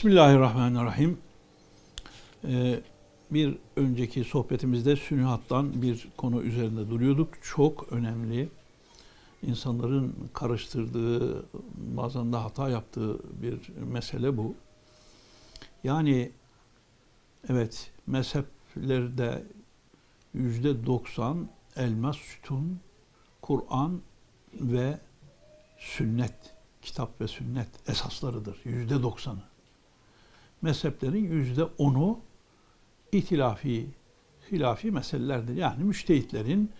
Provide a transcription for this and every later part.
Bismillahirrahmanirrahim. Ee, bir önceki sohbetimizde sünihattan bir konu üzerinde duruyorduk. Çok önemli. İnsanların karıştırdığı, bazen de hata yaptığı bir mesele bu. Yani evet mezheplerde yüzde doksan elmas sütun, Kur'an ve sünnet, kitap ve sünnet esaslarıdır. Yüzde doksanı. Mezheplerin yüzde onu ihtilafi, hilafi meselelerdir. Yani müştehitlerin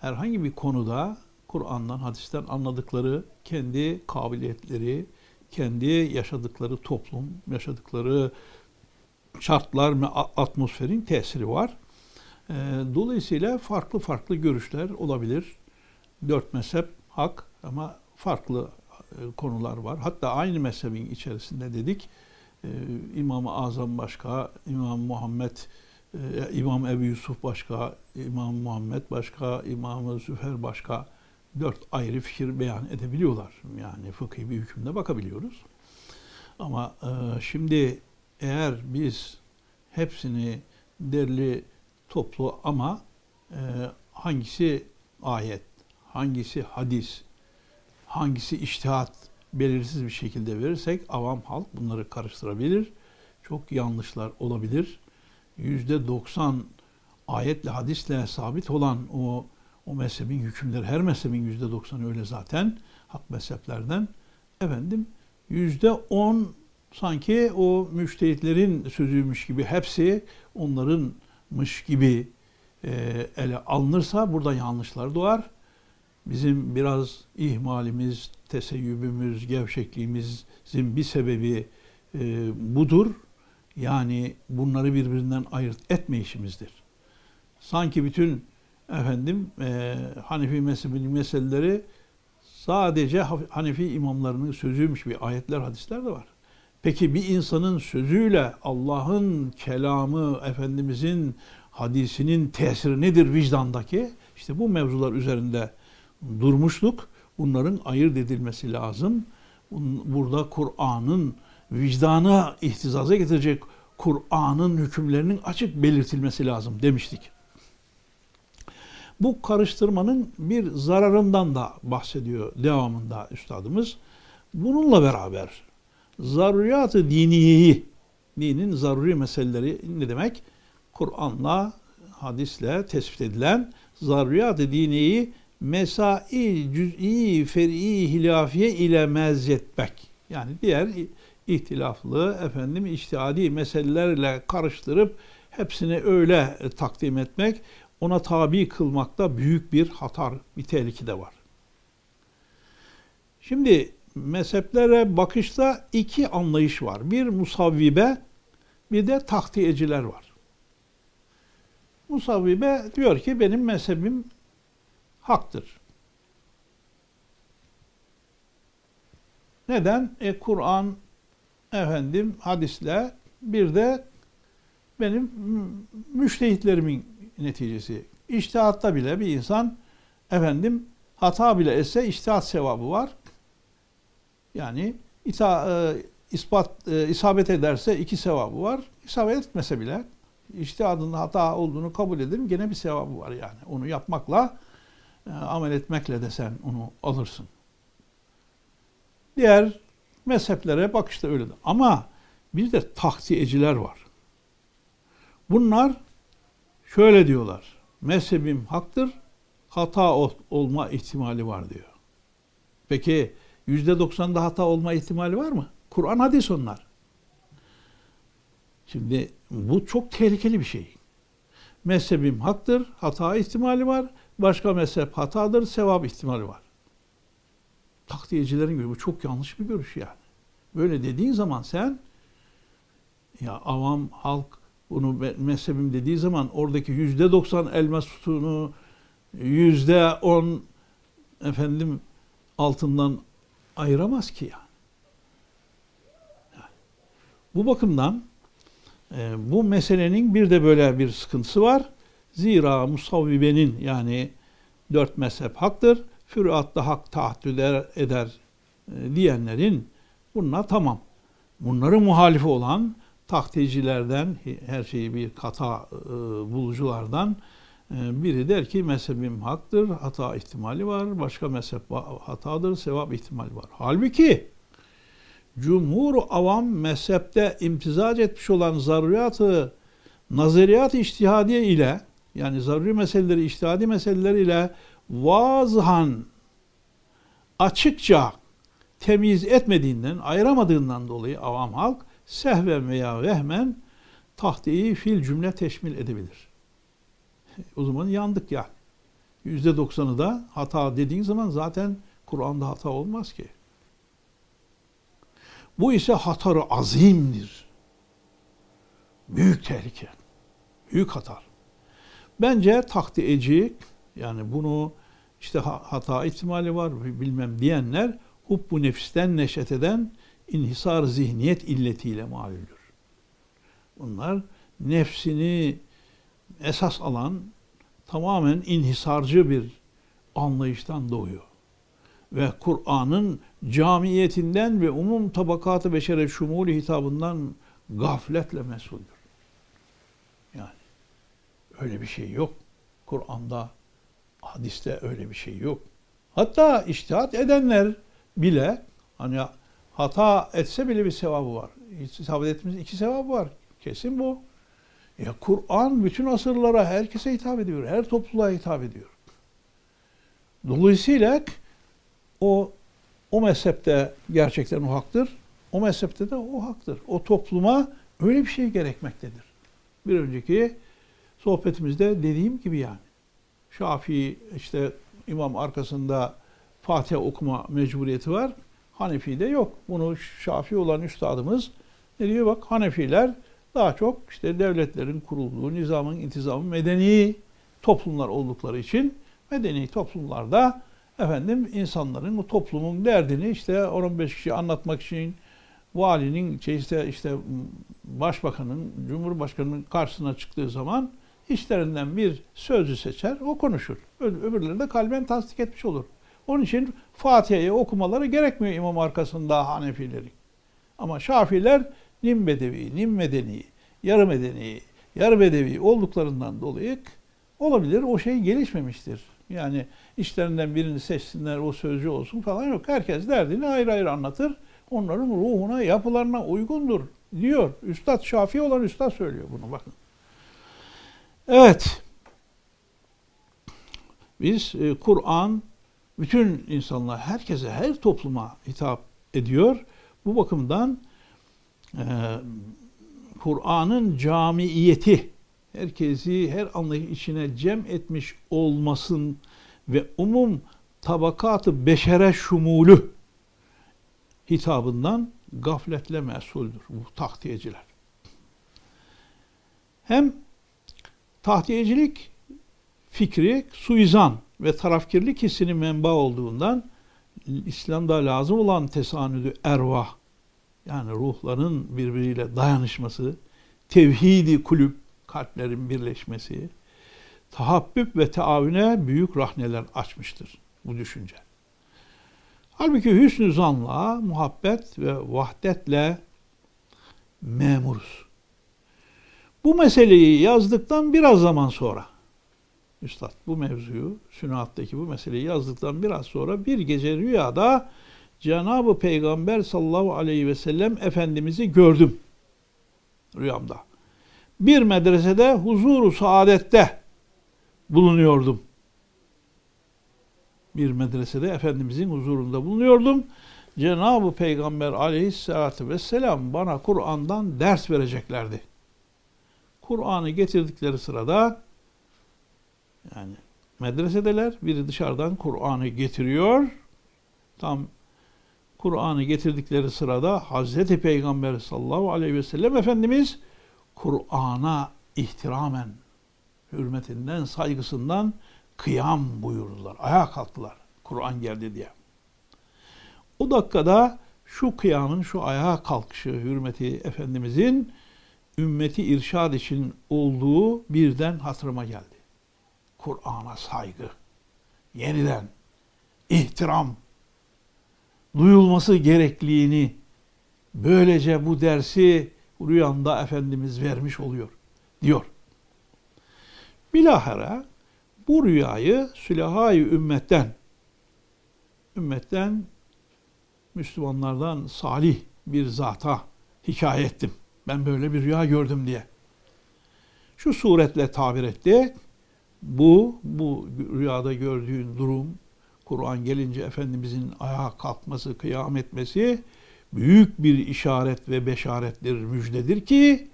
herhangi bir konuda Kur'an'dan, hadisten anladıkları kendi kabiliyetleri, kendi yaşadıkları toplum, yaşadıkları şartlar ve atmosferin tesiri var. Ee, dolayısıyla farklı farklı görüşler olabilir. Dört mezhep hak ama farklı e, konular var. Hatta aynı mezhebin içerisinde dedik e, İmam-ı Azam başka, İmam Muhammed, e, İmam Ebu Yusuf başka, İmam Muhammed başka, İmam Züfer başka dört ayrı fikir beyan edebiliyorlar. Yani fıkhi bir hükümde bakabiliyoruz. Ama şimdi eğer biz hepsini derli toplu ama hangisi ayet, hangisi hadis, hangisi iştihat belirsiz bir şekilde verirsek avam halk bunları karıştırabilir. Çok yanlışlar olabilir. Yüzde doksan ayetle hadisle sabit olan o o mezhebin hükümleri her mezhebin yüzde doksanı öyle zaten hak mezheplerden efendim yüzde on sanki o müştehitlerin sözüymüş gibi hepsi onlarınmış gibi ele alınırsa burada yanlışlar doğar bizim biraz ihmalimiz, teseyyübümüz, gevşekliğimizin bir sebebi e, budur. Yani bunları birbirinden ayırt etmeyişimizdir. Sanki bütün efendim e, Hanefi mezhebinin meseleleri sadece Hanefi imamlarının sözüymüş bir ayetler, hadisler de var. Peki bir insanın sözüyle Allah'ın kelamı, Efendimizin hadisinin tesiri nedir vicdandaki? İşte bu mevzular üzerinde durmuşluk. Bunların ayırt edilmesi lazım. Burada Kur'an'ın vicdana ihtizaza getirecek Kur'an'ın hükümlerinin açık belirtilmesi lazım demiştik. Bu karıştırmanın bir zararından da bahsediyor devamında üstadımız. Bununla beraber zaruriyat-ı diniyeyi, dinin zaruri meseleleri ne demek? Kur'an'la, hadisle tespit edilen zaruriyat-ı diniyeyi mesai cüz'i fer'i hilafiye ile mezzetmek. Yani diğer ihtilaflı efendim içtihadi meselelerle karıştırıp hepsini öyle takdim etmek, ona tabi kılmakta büyük bir hatar, bir tehlike de var. Şimdi mezheplere bakışta iki anlayış var. Bir musavvibe, bir de tahtiyeciler var. Musavvibe diyor ki benim mezhebim haktır. Neden? E Kur'an, efendim hadisle bir de benim müştehitlerimin neticesi. İştihatta bile bir insan efendim hata bile etse iştihat sevabı var. Yani ita, e, ispat e, isabet ederse iki sevabı var. İsabet etmese bile iştihadın hata olduğunu kabul edelim gene bir sevabı var yani. Onu yapmakla amel etmekle de sen onu alırsın. Diğer mezheplere bakışta öyledir. Ama bir de tahtiyeciler var. Bunlar şöyle diyorlar. Mezhebim haktır, hata olma ihtimali var diyor. Peki yüzde doksanda hata olma ihtimali var mı? Kur'an hadis onlar. Şimdi bu çok tehlikeli bir şey. Mezhebim haktır, hata ihtimali var. Başka mezhep hatadır, sevap ihtimali var. Takdiyecilerin göre bu çok yanlış bir görüş yani. Böyle dediğin zaman sen ya avam halk bunu mezhebim dediği zaman oradaki yüzde doksan elmas sütunu yüzde on efendim altından ayıramaz ki ya. Yani. Bu bakımdan e, bu meselenin bir de böyle bir sıkıntısı var. Zira musavvibenin yani dört mezhep haktır. Füruatta hak tahattül eder, e, diyenlerin bununla tamam. bunların muhalifi olan tahticilerden, her şeyi bir kata e, buluculardan e, biri der ki mezhebim haktır, hata ihtimali var. Başka mezhep hatadır, sevap ihtimali var. Halbuki cumhur avam mezhepte imtizac etmiş olan zaruriyatı nazariyat iştihadiye ile yani zaruri meseleleri, iştihadi meseleleri ile vazhan açıkça temiz etmediğinden, ayıramadığından dolayı avam halk sehven veya vehmen tahtiyi fil cümle teşmil edebilir. O zaman yandık yani. Yüzde doksanı da hata dediğin zaman zaten Kur'an'da hata olmaz ki. Bu ise hatarı azimdir. Büyük tehlike. Büyük hatar. Bence takdiyeci yani bunu işte hata ihtimali var bilmem diyenler hubbu nefisten neşet eden inhisar zihniyet illetiyle malüldür. Bunlar nefsini esas alan tamamen inhisarcı bir anlayıştan doğuyor. Ve Kur'an'ın camiyetinden ve umum tabakatı beşere şumuli hitabından gafletle mesuldür. Öyle bir şey yok. Kur'an'da, hadiste öyle bir şey yok. Hatta iştihat edenler bile hani hata etse bile bir sevabı var. İsabet etmemiz iki sevabı var. Kesin bu. Ya Kur'an bütün asırlara herkese hitap ediyor. Her topluluğa hitap ediyor. Dolayısıyla o o mezhepte gerçekten o haktır. O mezhepte de o haktır. O topluma öyle bir şey gerekmektedir. Bir önceki sohbetimizde dediğim gibi yani. Şafii işte imam arkasında Fatiha okuma mecburiyeti var. Hanefi'de yok. Bunu Şafii olan üstadımız ne diyor bak Hanefiler daha çok işte devletlerin kurulduğu, nizamın intizamı medeni toplumlar oldukları için medeni toplumlarda efendim insanların o toplumun derdini işte 15 kişi anlatmak için valinin işte işte başbakanın, cumhurbaşkanının karşısına çıktığı zaman işlerinden bir sözcü seçer, o konuşur. Öbürleri de kalben tasdik etmiş olur. Onun için Fatiha'yı okumaları gerekmiyor imam arkasında Hanefilerin. Ama Şafiler nim bedevi, nim medeni, yarı medeni, yarı bedevi olduklarından dolayı olabilir. O şey gelişmemiştir. Yani işlerinden birini seçsinler, o sözcü olsun falan yok. Herkes derdini ayrı ayrı anlatır. Onların ruhuna, yapılarına uygundur diyor. Üstad Şafii olan üstad söylüyor bunu bakın. Evet. Biz e, Kur'an bütün insanlar, herkese, her topluma hitap ediyor. Bu bakımdan e, Kur'an'ın camiiyeti, herkesi her anlayış içine cem etmiş olmasın ve umum tabakatı beşere şumulü hitabından gafletle mesuldür bu tahtiyeciler. Hem tahtiyecilik fikri suizan ve tarafkirlik hissinin menba olduğundan İslam'da lazım olan tesanüdü ervah yani ruhların birbiriyle dayanışması, tevhidi kulüp, kalplerin birleşmesi, tahabbüp ve taavüne büyük rahneler açmıştır bu düşünce. Halbuki hüsnü zanla, muhabbet ve vahdetle memuruz. Bu meseleyi yazdıktan biraz zaman sonra, Üstad bu mevzuyu, Sünahat'taki bu meseleyi yazdıktan biraz sonra bir gece rüyada Cenab-ı Peygamber sallallahu aleyhi ve sellem Efendimiz'i gördüm rüyamda. Bir medresede huzuru saadette bulunuyordum. Bir medresede Efendimizin huzurunda bulunuyordum. Cenab-ı Peygamber aleyhissalatü vesselam bana Kur'an'dan ders vereceklerdi. Kur'an'ı getirdikleri sırada yani medresedeler biri dışarıdan Kur'an'ı getiriyor. Tam Kur'an'ı getirdikleri sırada Hazreti Peygamber sallallahu aleyhi ve sellem Efendimiz Kur'an'a ihtiramen, hürmetinden, saygısından kıyam buyurdular. Ayağa kalktılar Kur'an geldi diye. O dakikada şu kıyamın, şu ayağa kalkışı, hürmeti Efendimizin ümmeti irşad için olduğu birden hatırıma geldi. Kur'an'a saygı, yeniden ihtiram, duyulması gerekliliğini Böylece bu dersi rüyanda Efendimiz vermiş oluyor diyor. Bilahare bu rüyayı sülahayı ümmetten ümmetten Müslümanlardan salih bir zata hikaye ettim. Ben böyle bir rüya gördüm diye. Şu suretle tabir etti. Bu, bu rüyada gördüğün durum, Kur'an gelince Efendimizin ayağa kalkması, kıyam etmesi büyük bir işaret ve beşarettir, müjdedir ki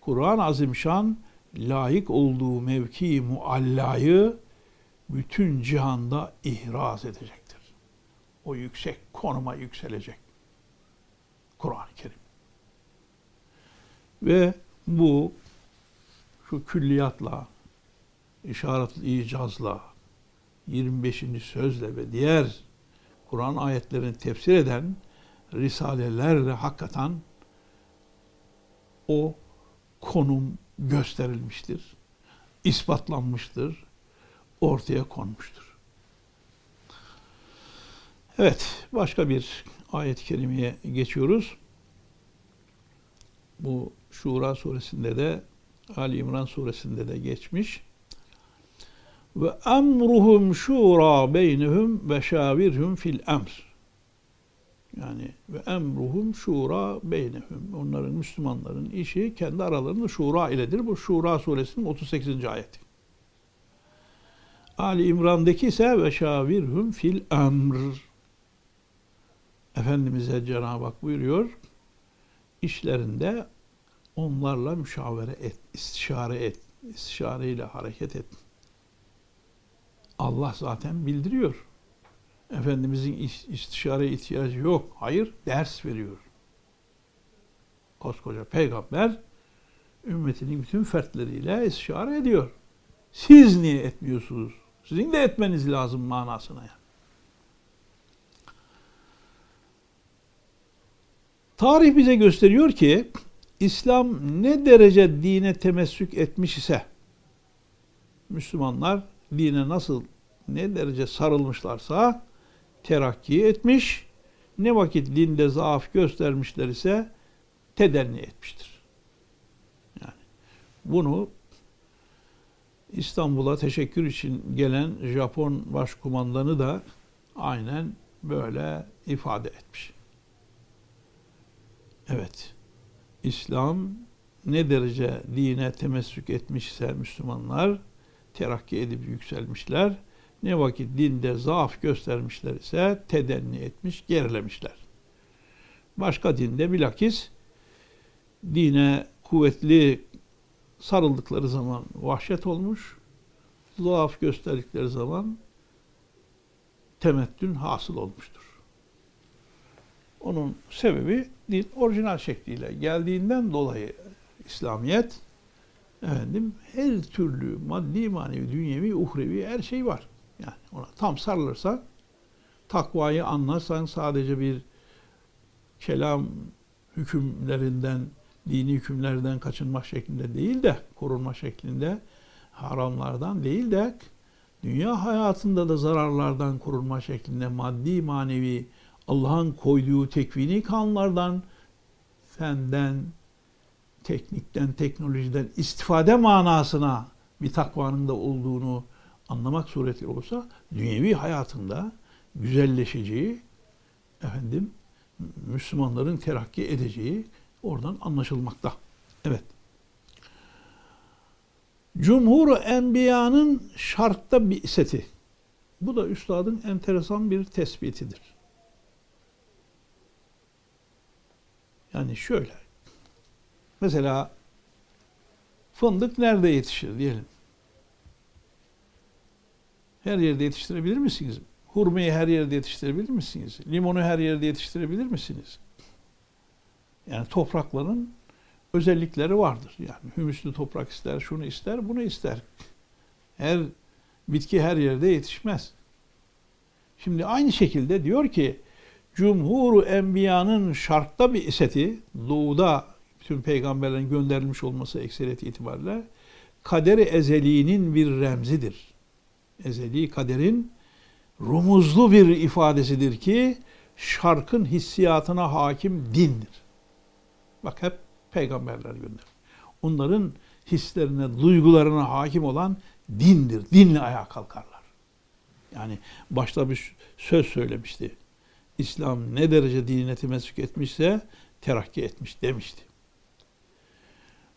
Kur'an-ı Azimşan layık olduğu mevki muallayı bütün cihanda ihraz edecektir. O yüksek konuma yükselecek. Kur'an-ı Kerim. Ve bu şu külliyatla, işaretli icazla, 25. sözle ve diğer Kur'an ayetlerini tefsir eden risalelerle hakikaten o konum gösterilmiştir, ispatlanmıştır, ortaya konmuştur. Evet, başka bir ayet-i kerimeye geçiyoruz. Bu Şura suresinde de Ali İmran suresinde de geçmiş. Ve emruhum şura beynehum ve şavirhum fil emr. Yani ve emruhum şura beynehum. Onların Müslümanların işi kendi aralarında şura iledir. Bu Şura suresinin 38. ayeti. Ali İmran'daki ise ve şavirhum fil emr. Efendimiz'e Cenab-ı Hak buyuruyor. işlerinde onlarla müşavere et, istişare et, istişareyle hareket et. Allah zaten bildiriyor. Efendimizin istişare ihtiyacı yok. Hayır, ders veriyor. Koskoca peygamber ümmetinin bütün fertleriyle istişare ediyor. Siz niye etmiyorsunuz? Sizin de etmeniz lazım manasına. Tarih bize gösteriyor ki İslam ne derece dine temessük etmiş ise Müslümanlar dine nasıl ne derece sarılmışlarsa terakki etmiş, ne vakit dinde zaaf göstermişler ise tedenni etmiştir. Yani bunu İstanbul'a teşekkür için gelen Japon başkumandanı da aynen böyle ifade etmiş. Evet, İslam ne derece dine temessük etmişse Müslümanlar terakki edip yükselmişler. Ne vakit dinde zaaf göstermişler ise tedenni etmiş, gerilemişler. Başka dinde bilakis dine kuvvetli sarıldıkları zaman vahşet olmuş, zaaf gösterdikleri zaman temettün hasıl olmuştur. Onun sebebi din orijinal şekliyle geldiğinden dolayı İslamiyet efendim her türlü maddi manevi dünyevi uhrevi her şey var. Yani ona tam sarılırsan takvayı anlarsan sadece bir kelam hükümlerinden dini hükümlerden kaçınmak şeklinde değil de korunma şeklinde haramlardan değil de dünya hayatında da zararlardan korunma şeklinde maddi manevi Allah'ın koyduğu tekvini kanunlardan, fenden, teknikten, teknolojiden istifade manasına bir takvanın da olduğunu anlamak suretiyle olsa dünyevi hayatında güzelleşeceği, efendim Müslümanların terakki edeceği oradan anlaşılmakta. Evet. Cumhur Enbiya'nın şartta bir seti. Bu da üstadın enteresan bir tespitidir. Yani şöyle. Mesela fındık nerede yetişir diyelim. Her yerde yetiştirebilir misiniz? Hurmayı her yerde yetiştirebilir misiniz? Limonu her yerde yetiştirebilir misiniz? Yani toprakların özellikleri vardır. Yani hümüslü toprak ister, şunu ister, bunu ister. Her bitki her yerde yetişmez. Şimdi aynı şekilde diyor ki Cumhur Enbiya'nın şartta bir iseti, doğuda bütün peygamberlerin gönderilmiş olması ekseriyeti itibariyle kaderi ezeliğinin bir remzidir. Ezeli kaderin rumuzlu bir ifadesidir ki şarkın hissiyatına hakim dindir. Bak hep peygamberler göndermiş. Onların hislerine, duygularına hakim olan dindir. Dinle ayağa kalkarlar. Yani başta bir söz söylemişti. İslam ne derece dinine temessük etmişse terakki etmiş demişti.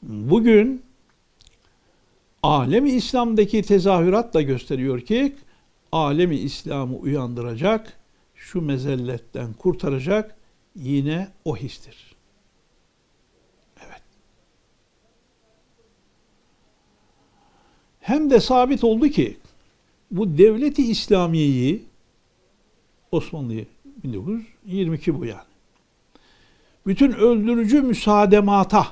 Bugün alemi İslam'daki tezahürat da gösteriyor ki alemi İslam'ı uyandıracak, şu mezelletten kurtaracak yine o histir. Evet. Hem de sabit oldu ki bu devleti İslamiye'yi Osmanlı'yı 1922 bu yani. Bütün öldürücü müsaademata,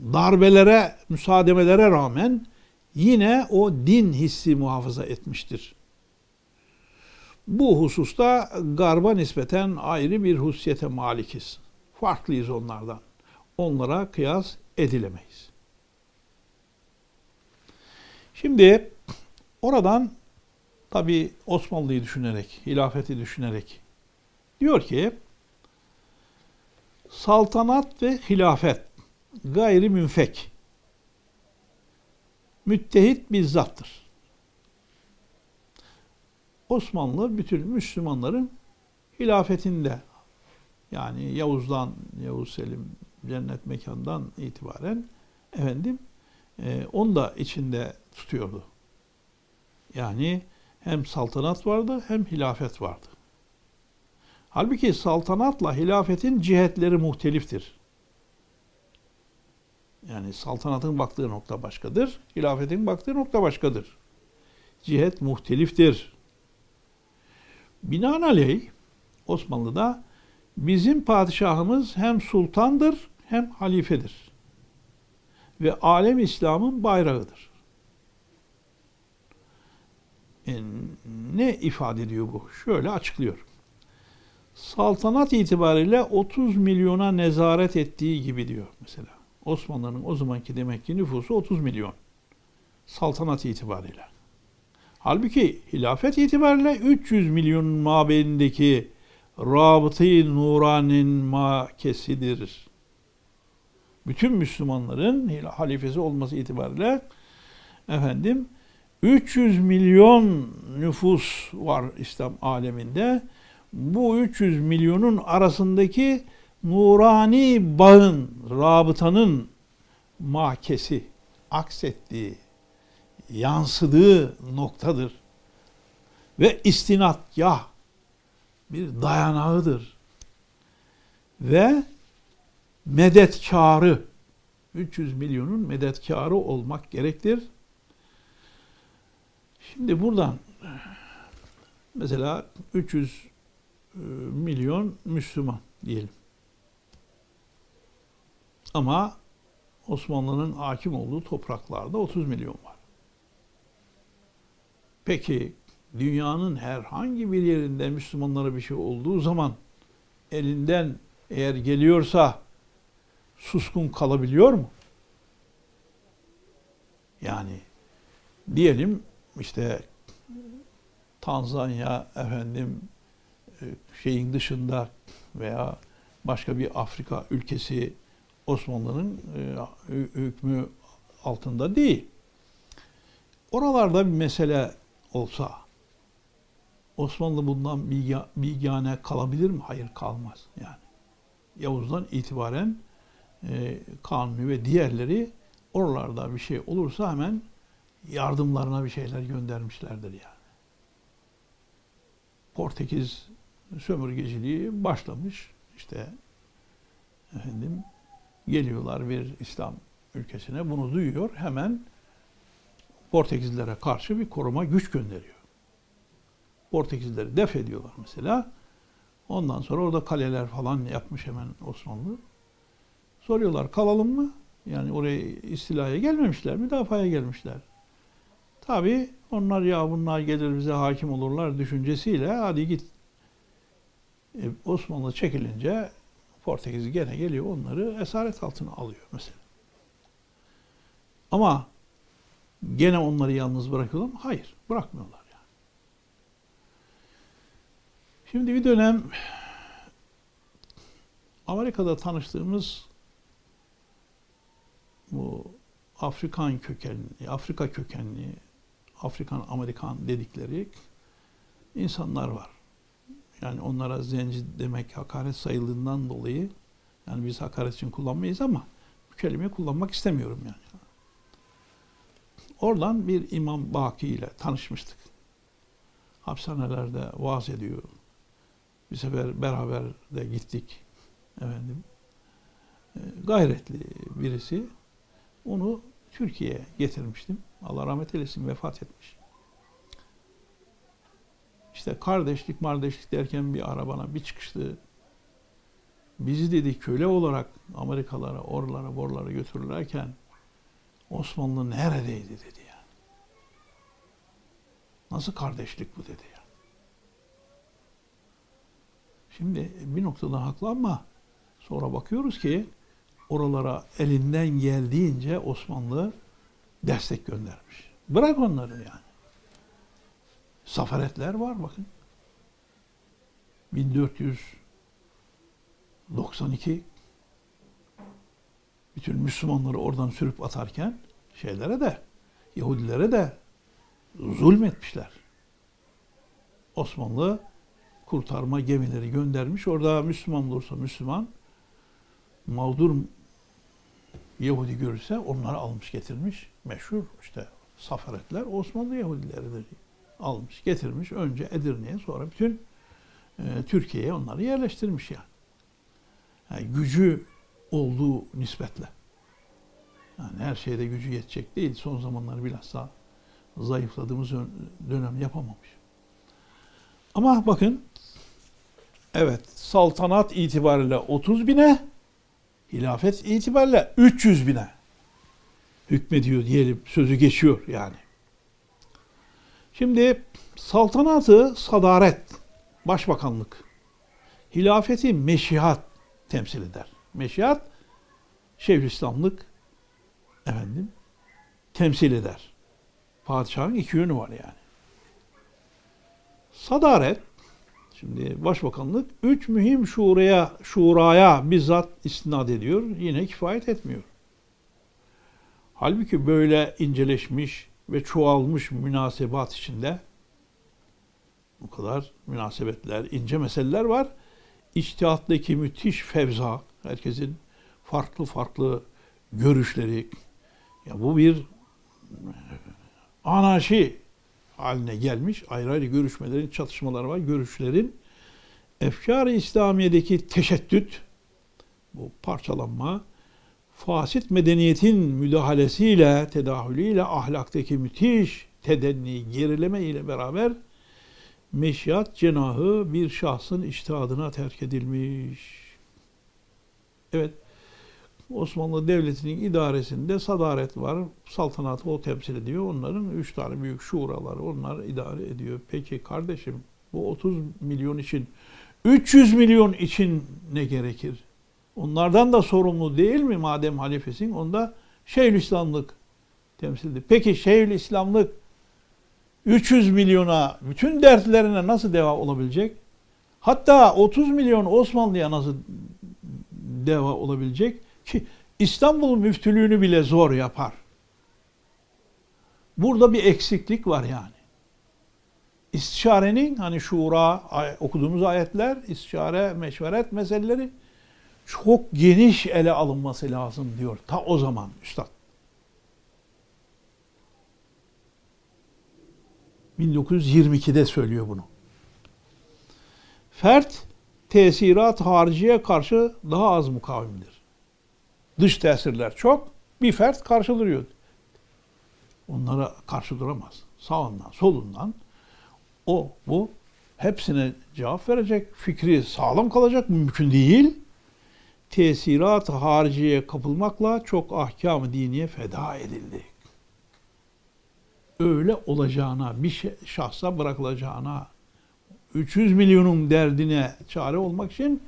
darbelere, müsaademelere rağmen yine o din hissi muhafaza etmiştir. Bu hususta garba nispeten ayrı bir hususiyete malikiz. Farklıyız onlardan. Onlara kıyas edilemeyiz. Şimdi oradan tabi Osmanlı'yı düşünerek, hilafeti düşünerek diyor ki saltanat ve hilafet gayri münfek müttehit bir zattır. Osmanlı bütün Müslümanların hilafetinde yani Yavuz'dan, Yavuz Selim cennet mekandan itibaren efendim e, onu da içinde tutuyordu. Yani hem saltanat vardı hem hilafet vardı. Halbuki saltanatla hilafetin cihetleri muhteliftir. Yani saltanatın baktığı nokta başkadır, hilafetin baktığı nokta başkadır. Cihet muhteliftir. Binaenaleyh Osmanlı'da bizim padişahımız hem sultandır hem halifedir. Ve alem İslam'ın bayrağıdır. E, ne ifade ediyor bu? Şöyle açıklıyor. Saltanat itibariyle 30 milyona nezaret ettiği gibi diyor mesela. Osmanlı'nın o zamanki demek ki nüfusu 30 milyon. Saltanat itibariyle. Halbuki hilafet itibariyle 300 milyonun mabeyindeki rabıtı nuranin makesidir. Bütün Müslümanların halifesi olması itibariyle efendim 300 milyon nüfus var İslam aleminde. Bu 300 milyonun arasındaki nurani bağın, rabıtanın makesi, aksettiği, yansıdığı noktadır. Ve istinatgah bir dayanağıdır. Ve medetkarı 300 milyonun medetkarı olmak gerektir. Şimdi buradan mesela 300 e, milyon Müslüman diyelim. Ama Osmanlı'nın hakim olduğu topraklarda 30 milyon var. Peki dünyanın herhangi bir yerinde Müslümanlara bir şey olduğu zaman elinden eğer geliyorsa suskun kalabiliyor mu? Yani diyelim işte Tanzanya efendim e, şeyin dışında veya başka bir Afrika ülkesi Osmanlı'nın e, hükmü altında değil. Oralarda bir mesele olsa Osmanlı bundan bilgane kalabilir mi? Hayır kalmaz yani. Yavuz'dan itibaren e, Kanuni ve diğerleri oralarda bir şey olursa hemen yardımlarına bir şeyler göndermişlerdir yani. Portekiz sömürgeciliği başlamış. işte efendim geliyorlar bir İslam ülkesine bunu duyuyor hemen Portekizlere karşı bir koruma güç gönderiyor. Portekizleri def ediyorlar mesela. Ondan sonra orada kaleler falan yapmış hemen Osmanlı. Soruyorlar kalalım mı? Yani oraya istilaya gelmemişler, müdafaya gelmişler. Tabi onlar ya bunlar gelir bize hakim olurlar düşüncesiyle hadi git. E, Osmanlı çekilince Portekiz gene geliyor onları esaret altına alıyor mesela. Ama gene onları yalnız bırakıyorlar mı? Hayır, bırakmıyorlar yani. Şimdi bir dönem Amerika'da tanıştığımız bu Afrikan kökenli, Afrika kökenli, Afrikan Amerikan dedikleri insanlar var. Yani onlara zenci demek hakaret sayıldığından dolayı yani biz hakaret için kullanmayız ama bu kelimeyi kullanmak istemiyorum yani. Oradan bir İmam Baki ile tanışmıştık. Hapishanelerde vaaz ediyor. Bir sefer beraber de gittik. Efendim. E, gayretli birisi. Onu Türkiye'ye getirmiştim. Allah rahmet eylesin vefat etmiş. İşte kardeşlik kardeşlik derken bir arabana bir çıkıştı. Bizi dedi köle olarak Amerikalara, oralara, borlara götürürlerken Osmanlı neredeydi dedi ya. Nasıl kardeşlik bu dedi ya. Şimdi bir noktada haklı ama sonra bakıyoruz ki oralara elinden geldiğince Osmanlı destek göndermiş. Bırak onları yani. Safaretler var bakın. 1492 bütün Müslümanları oradan sürüp atarken şeylere de Yahudilere de zulmetmişler. Osmanlı kurtarma gemileri göndermiş. Orada Müslüman olursa Müslüman mağdur Yahudi görürse onları almış getirmiş. Meşhur işte safaretler Osmanlı Yahudileridir. Almış getirmiş önce Edirne'ye sonra bütün e, Türkiye'ye onları yerleştirmiş yani. yani. Gücü olduğu nispetle. Yani her şeyde gücü yetecek değil. Son zamanları bilhassa zayıfladığımız dönem yapamamış. Ama bakın evet saltanat itibariyle 30 bine hilafet itibariyle 300 bine hükmediyor diyelim. Sözü geçiyor yani. Şimdi saltanatı sadaret, başbakanlık, hilafeti meşihat temsil eder. Meşihat Şeyhülislamlık efendim temsil eder. Padişahın iki yönü var yani. Sadaret Şimdi başbakanlık üç mühim şuraya, şuraya bizzat istinad ediyor. Yine kifayet etmiyor. Halbuki böyle inceleşmiş ve çoğalmış münasebat içinde bu kadar münasebetler, ince meseleler var. İçtihattaki müthiş fevza, herkesin farklı farklı görüşleri. Ya bu bir anarşi haline gelmiş. Ayrı ayrı görüşmelerin, çatışmaları var. Görüşlerin efkar-ı İslamiye'deki teşeddüt, bu parçalanma, fasit medeniyetin müdahalesiyle, tedahülüyle ahlaktaki müthiş tedenni, gerileme ile beraber meşiyat cenahı bir şahsın iştihadına terk edilmiş. Evet, Osmanlı Devleti'nin idaresinde sadaret var. Saltanatı o temsil ediyor. Onların üç tane büyük şuraları onlar idare ediyor. Peki kardeşim bu 30 milyon için 300 milyon için ne gerekir? Onlardan da sorumlu değil mi madem halifesin? Onda Şeyhülislamlık temsil ediyor. Peki Şeyhülislamlık 300 milyona bütün dertlerine nasıl deva olabilecek? Hatta 30 milyon Osmanlı'ya nasıl deva olabilecek? Ki İstanbul müftülüğünü bile zor yapar. Burada bir eksiklik var yani. İstişarenin hani şura okuduğumuz ayetler, istişare, meşveret meseleleri çok geniş ele alınması lazım diyor ta o zaman üstad. 1922'de söylüyor bunu. Fert tesirat hariciye karşı daha az mukavimdir. Dış tesirler çok. Bir fert karşı duruyor. Onlara karşı duramaz. Sağından, solundan o, bu hepsine cevap verecek. Fikri sağlam kalacak. Mümkün değil. Tesirat hariciye kapılmakla çok ahkam diniye feda edildi. Öyle olacağına, bir şey, şahsa bırakılacağına, 300 milyonun derdine çare olmak için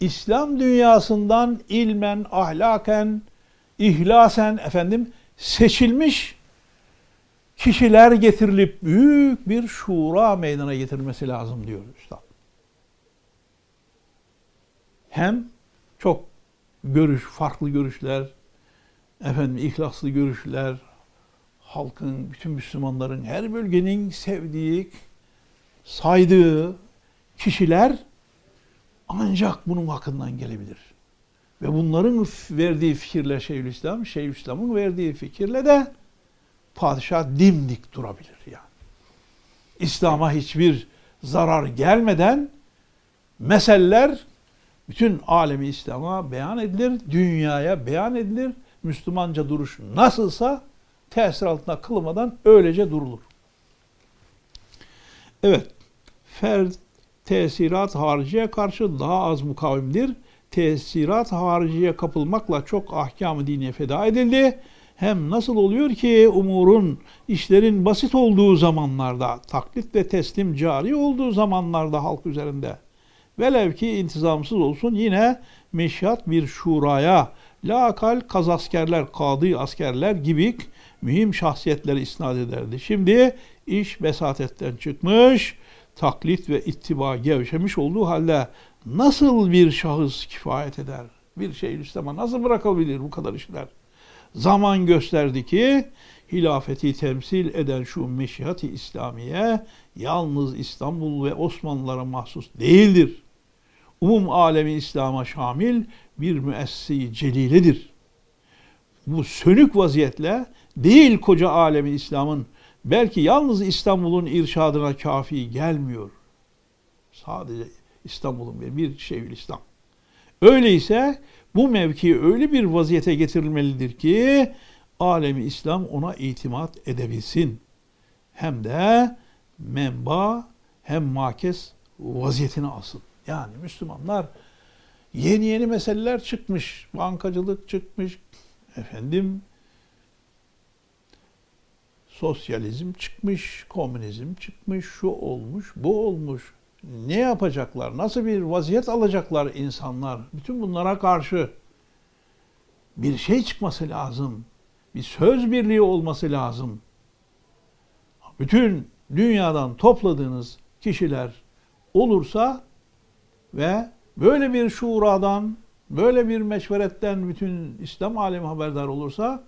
İslam dünyasından ilmen, ahlaken, ihlasen efendim seçilmiş kişiler getirilip büyük bir şura meydana getirmesi lazım diyor Üstad. Hem çok görüş, farklı görüşler, efendim ihlaslı görüşler, halkın, bütün Müslümanların her bölgenin sevdiği, saydığı kişiler ancak bunun hakkından gelebilir. Ve bunların verdiği fikirle Şeyhülislam, Şeyhülislam'ın verdiği fikirle de padişah dimdik durabilir yani. İslam'a hiçbir zarar gelmeden meseleler bütün alemi İslam'a beyan edilir, dünyaya beyan edilir. Müslümanca duruş nasılsa tesir altında kılmadan öylece durulur. Evet, ferd tesirat hariciye karşı daha az mukavimdir. Tesirat hariciye kapılmakla çok ahkam-ı diniye feda edildi. Hem nasıl oluyor ki umurun, işlerin basit olduğu zamanlarda, taklit ve teslim cari olduğu zamanlarda halk üzerinde, velev ki intizamsız olsun yine meşyat bir şuraya, lakal kaz askerler, kadı askerler gibi mühim şahsiyetleri isnat ederdi. Şimdi iş besatetten çıkmış, taklit ve ittiba gevşemiş olduğu halde nasıl bir şahıs kifayet eder? Bir şey İslam'a nasıl bırakabilir bu kadar işler? Zaman gösterdi ki hilafeti temsil eden şu meşihat-i İslamiye yalnız İstanbul ve Osmanlılara mahsus değildir. Umum alemi İslam'a şamil bir müessi celiledir. Bu sönük vaziyetle değil koca alemi İslam'ın belki yalnız İstanbul'un irşadına kafi gelmiyor. Sadece İstanbul'un bir, bir şeyül İslam. Öyleyse bu mevki öyle bir vaziyete getirilmelidir ki alemi İslam ona itimat edebilsin. Hem de menba hem makes vaziyetini alsın. Yani Müslümanlar yeni yeni meseleler çıkmış. Bankacılık çıkmış. Efendim sosyalizm çıkmış, komünizm çıkmış, şu olmuş, bu olmuş. Ne yapacaklar? Nasıl bir vaziyet alacaklar insanlar? Bütün bunlara karşı bir şey çıkması lazım. Bir söz birliği olması lazım. Bütün dünyadan topladığınız kişiler olursa ve böyle bir şuradan, böyle bir meşveretten bütün İslam alemi haberdar olursa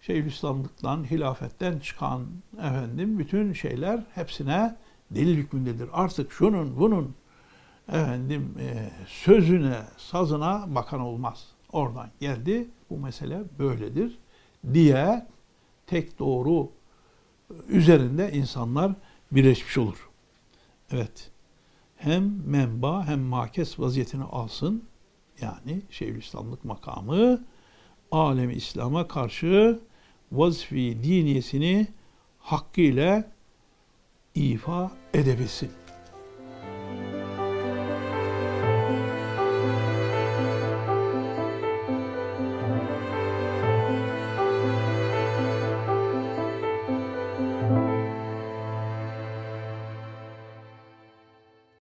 Şeyhülislamlıktan, hilafetten çıkan efendim bütün şeyler hepsine delil hükmündedir. Artık şunun bunun efendim e, sözüne, sazına bakan olmaz. Oradan geldi bu mesele böyledir diye tek doğru üzerinde insanlar birleşmiş olur. Evet. Hem menba hem makes vaziyetini alsın. Yani Şeyhülislamlık makamı alemi İslam'a karşı vazifi diniyesini hakkıyla ifa edebilsin.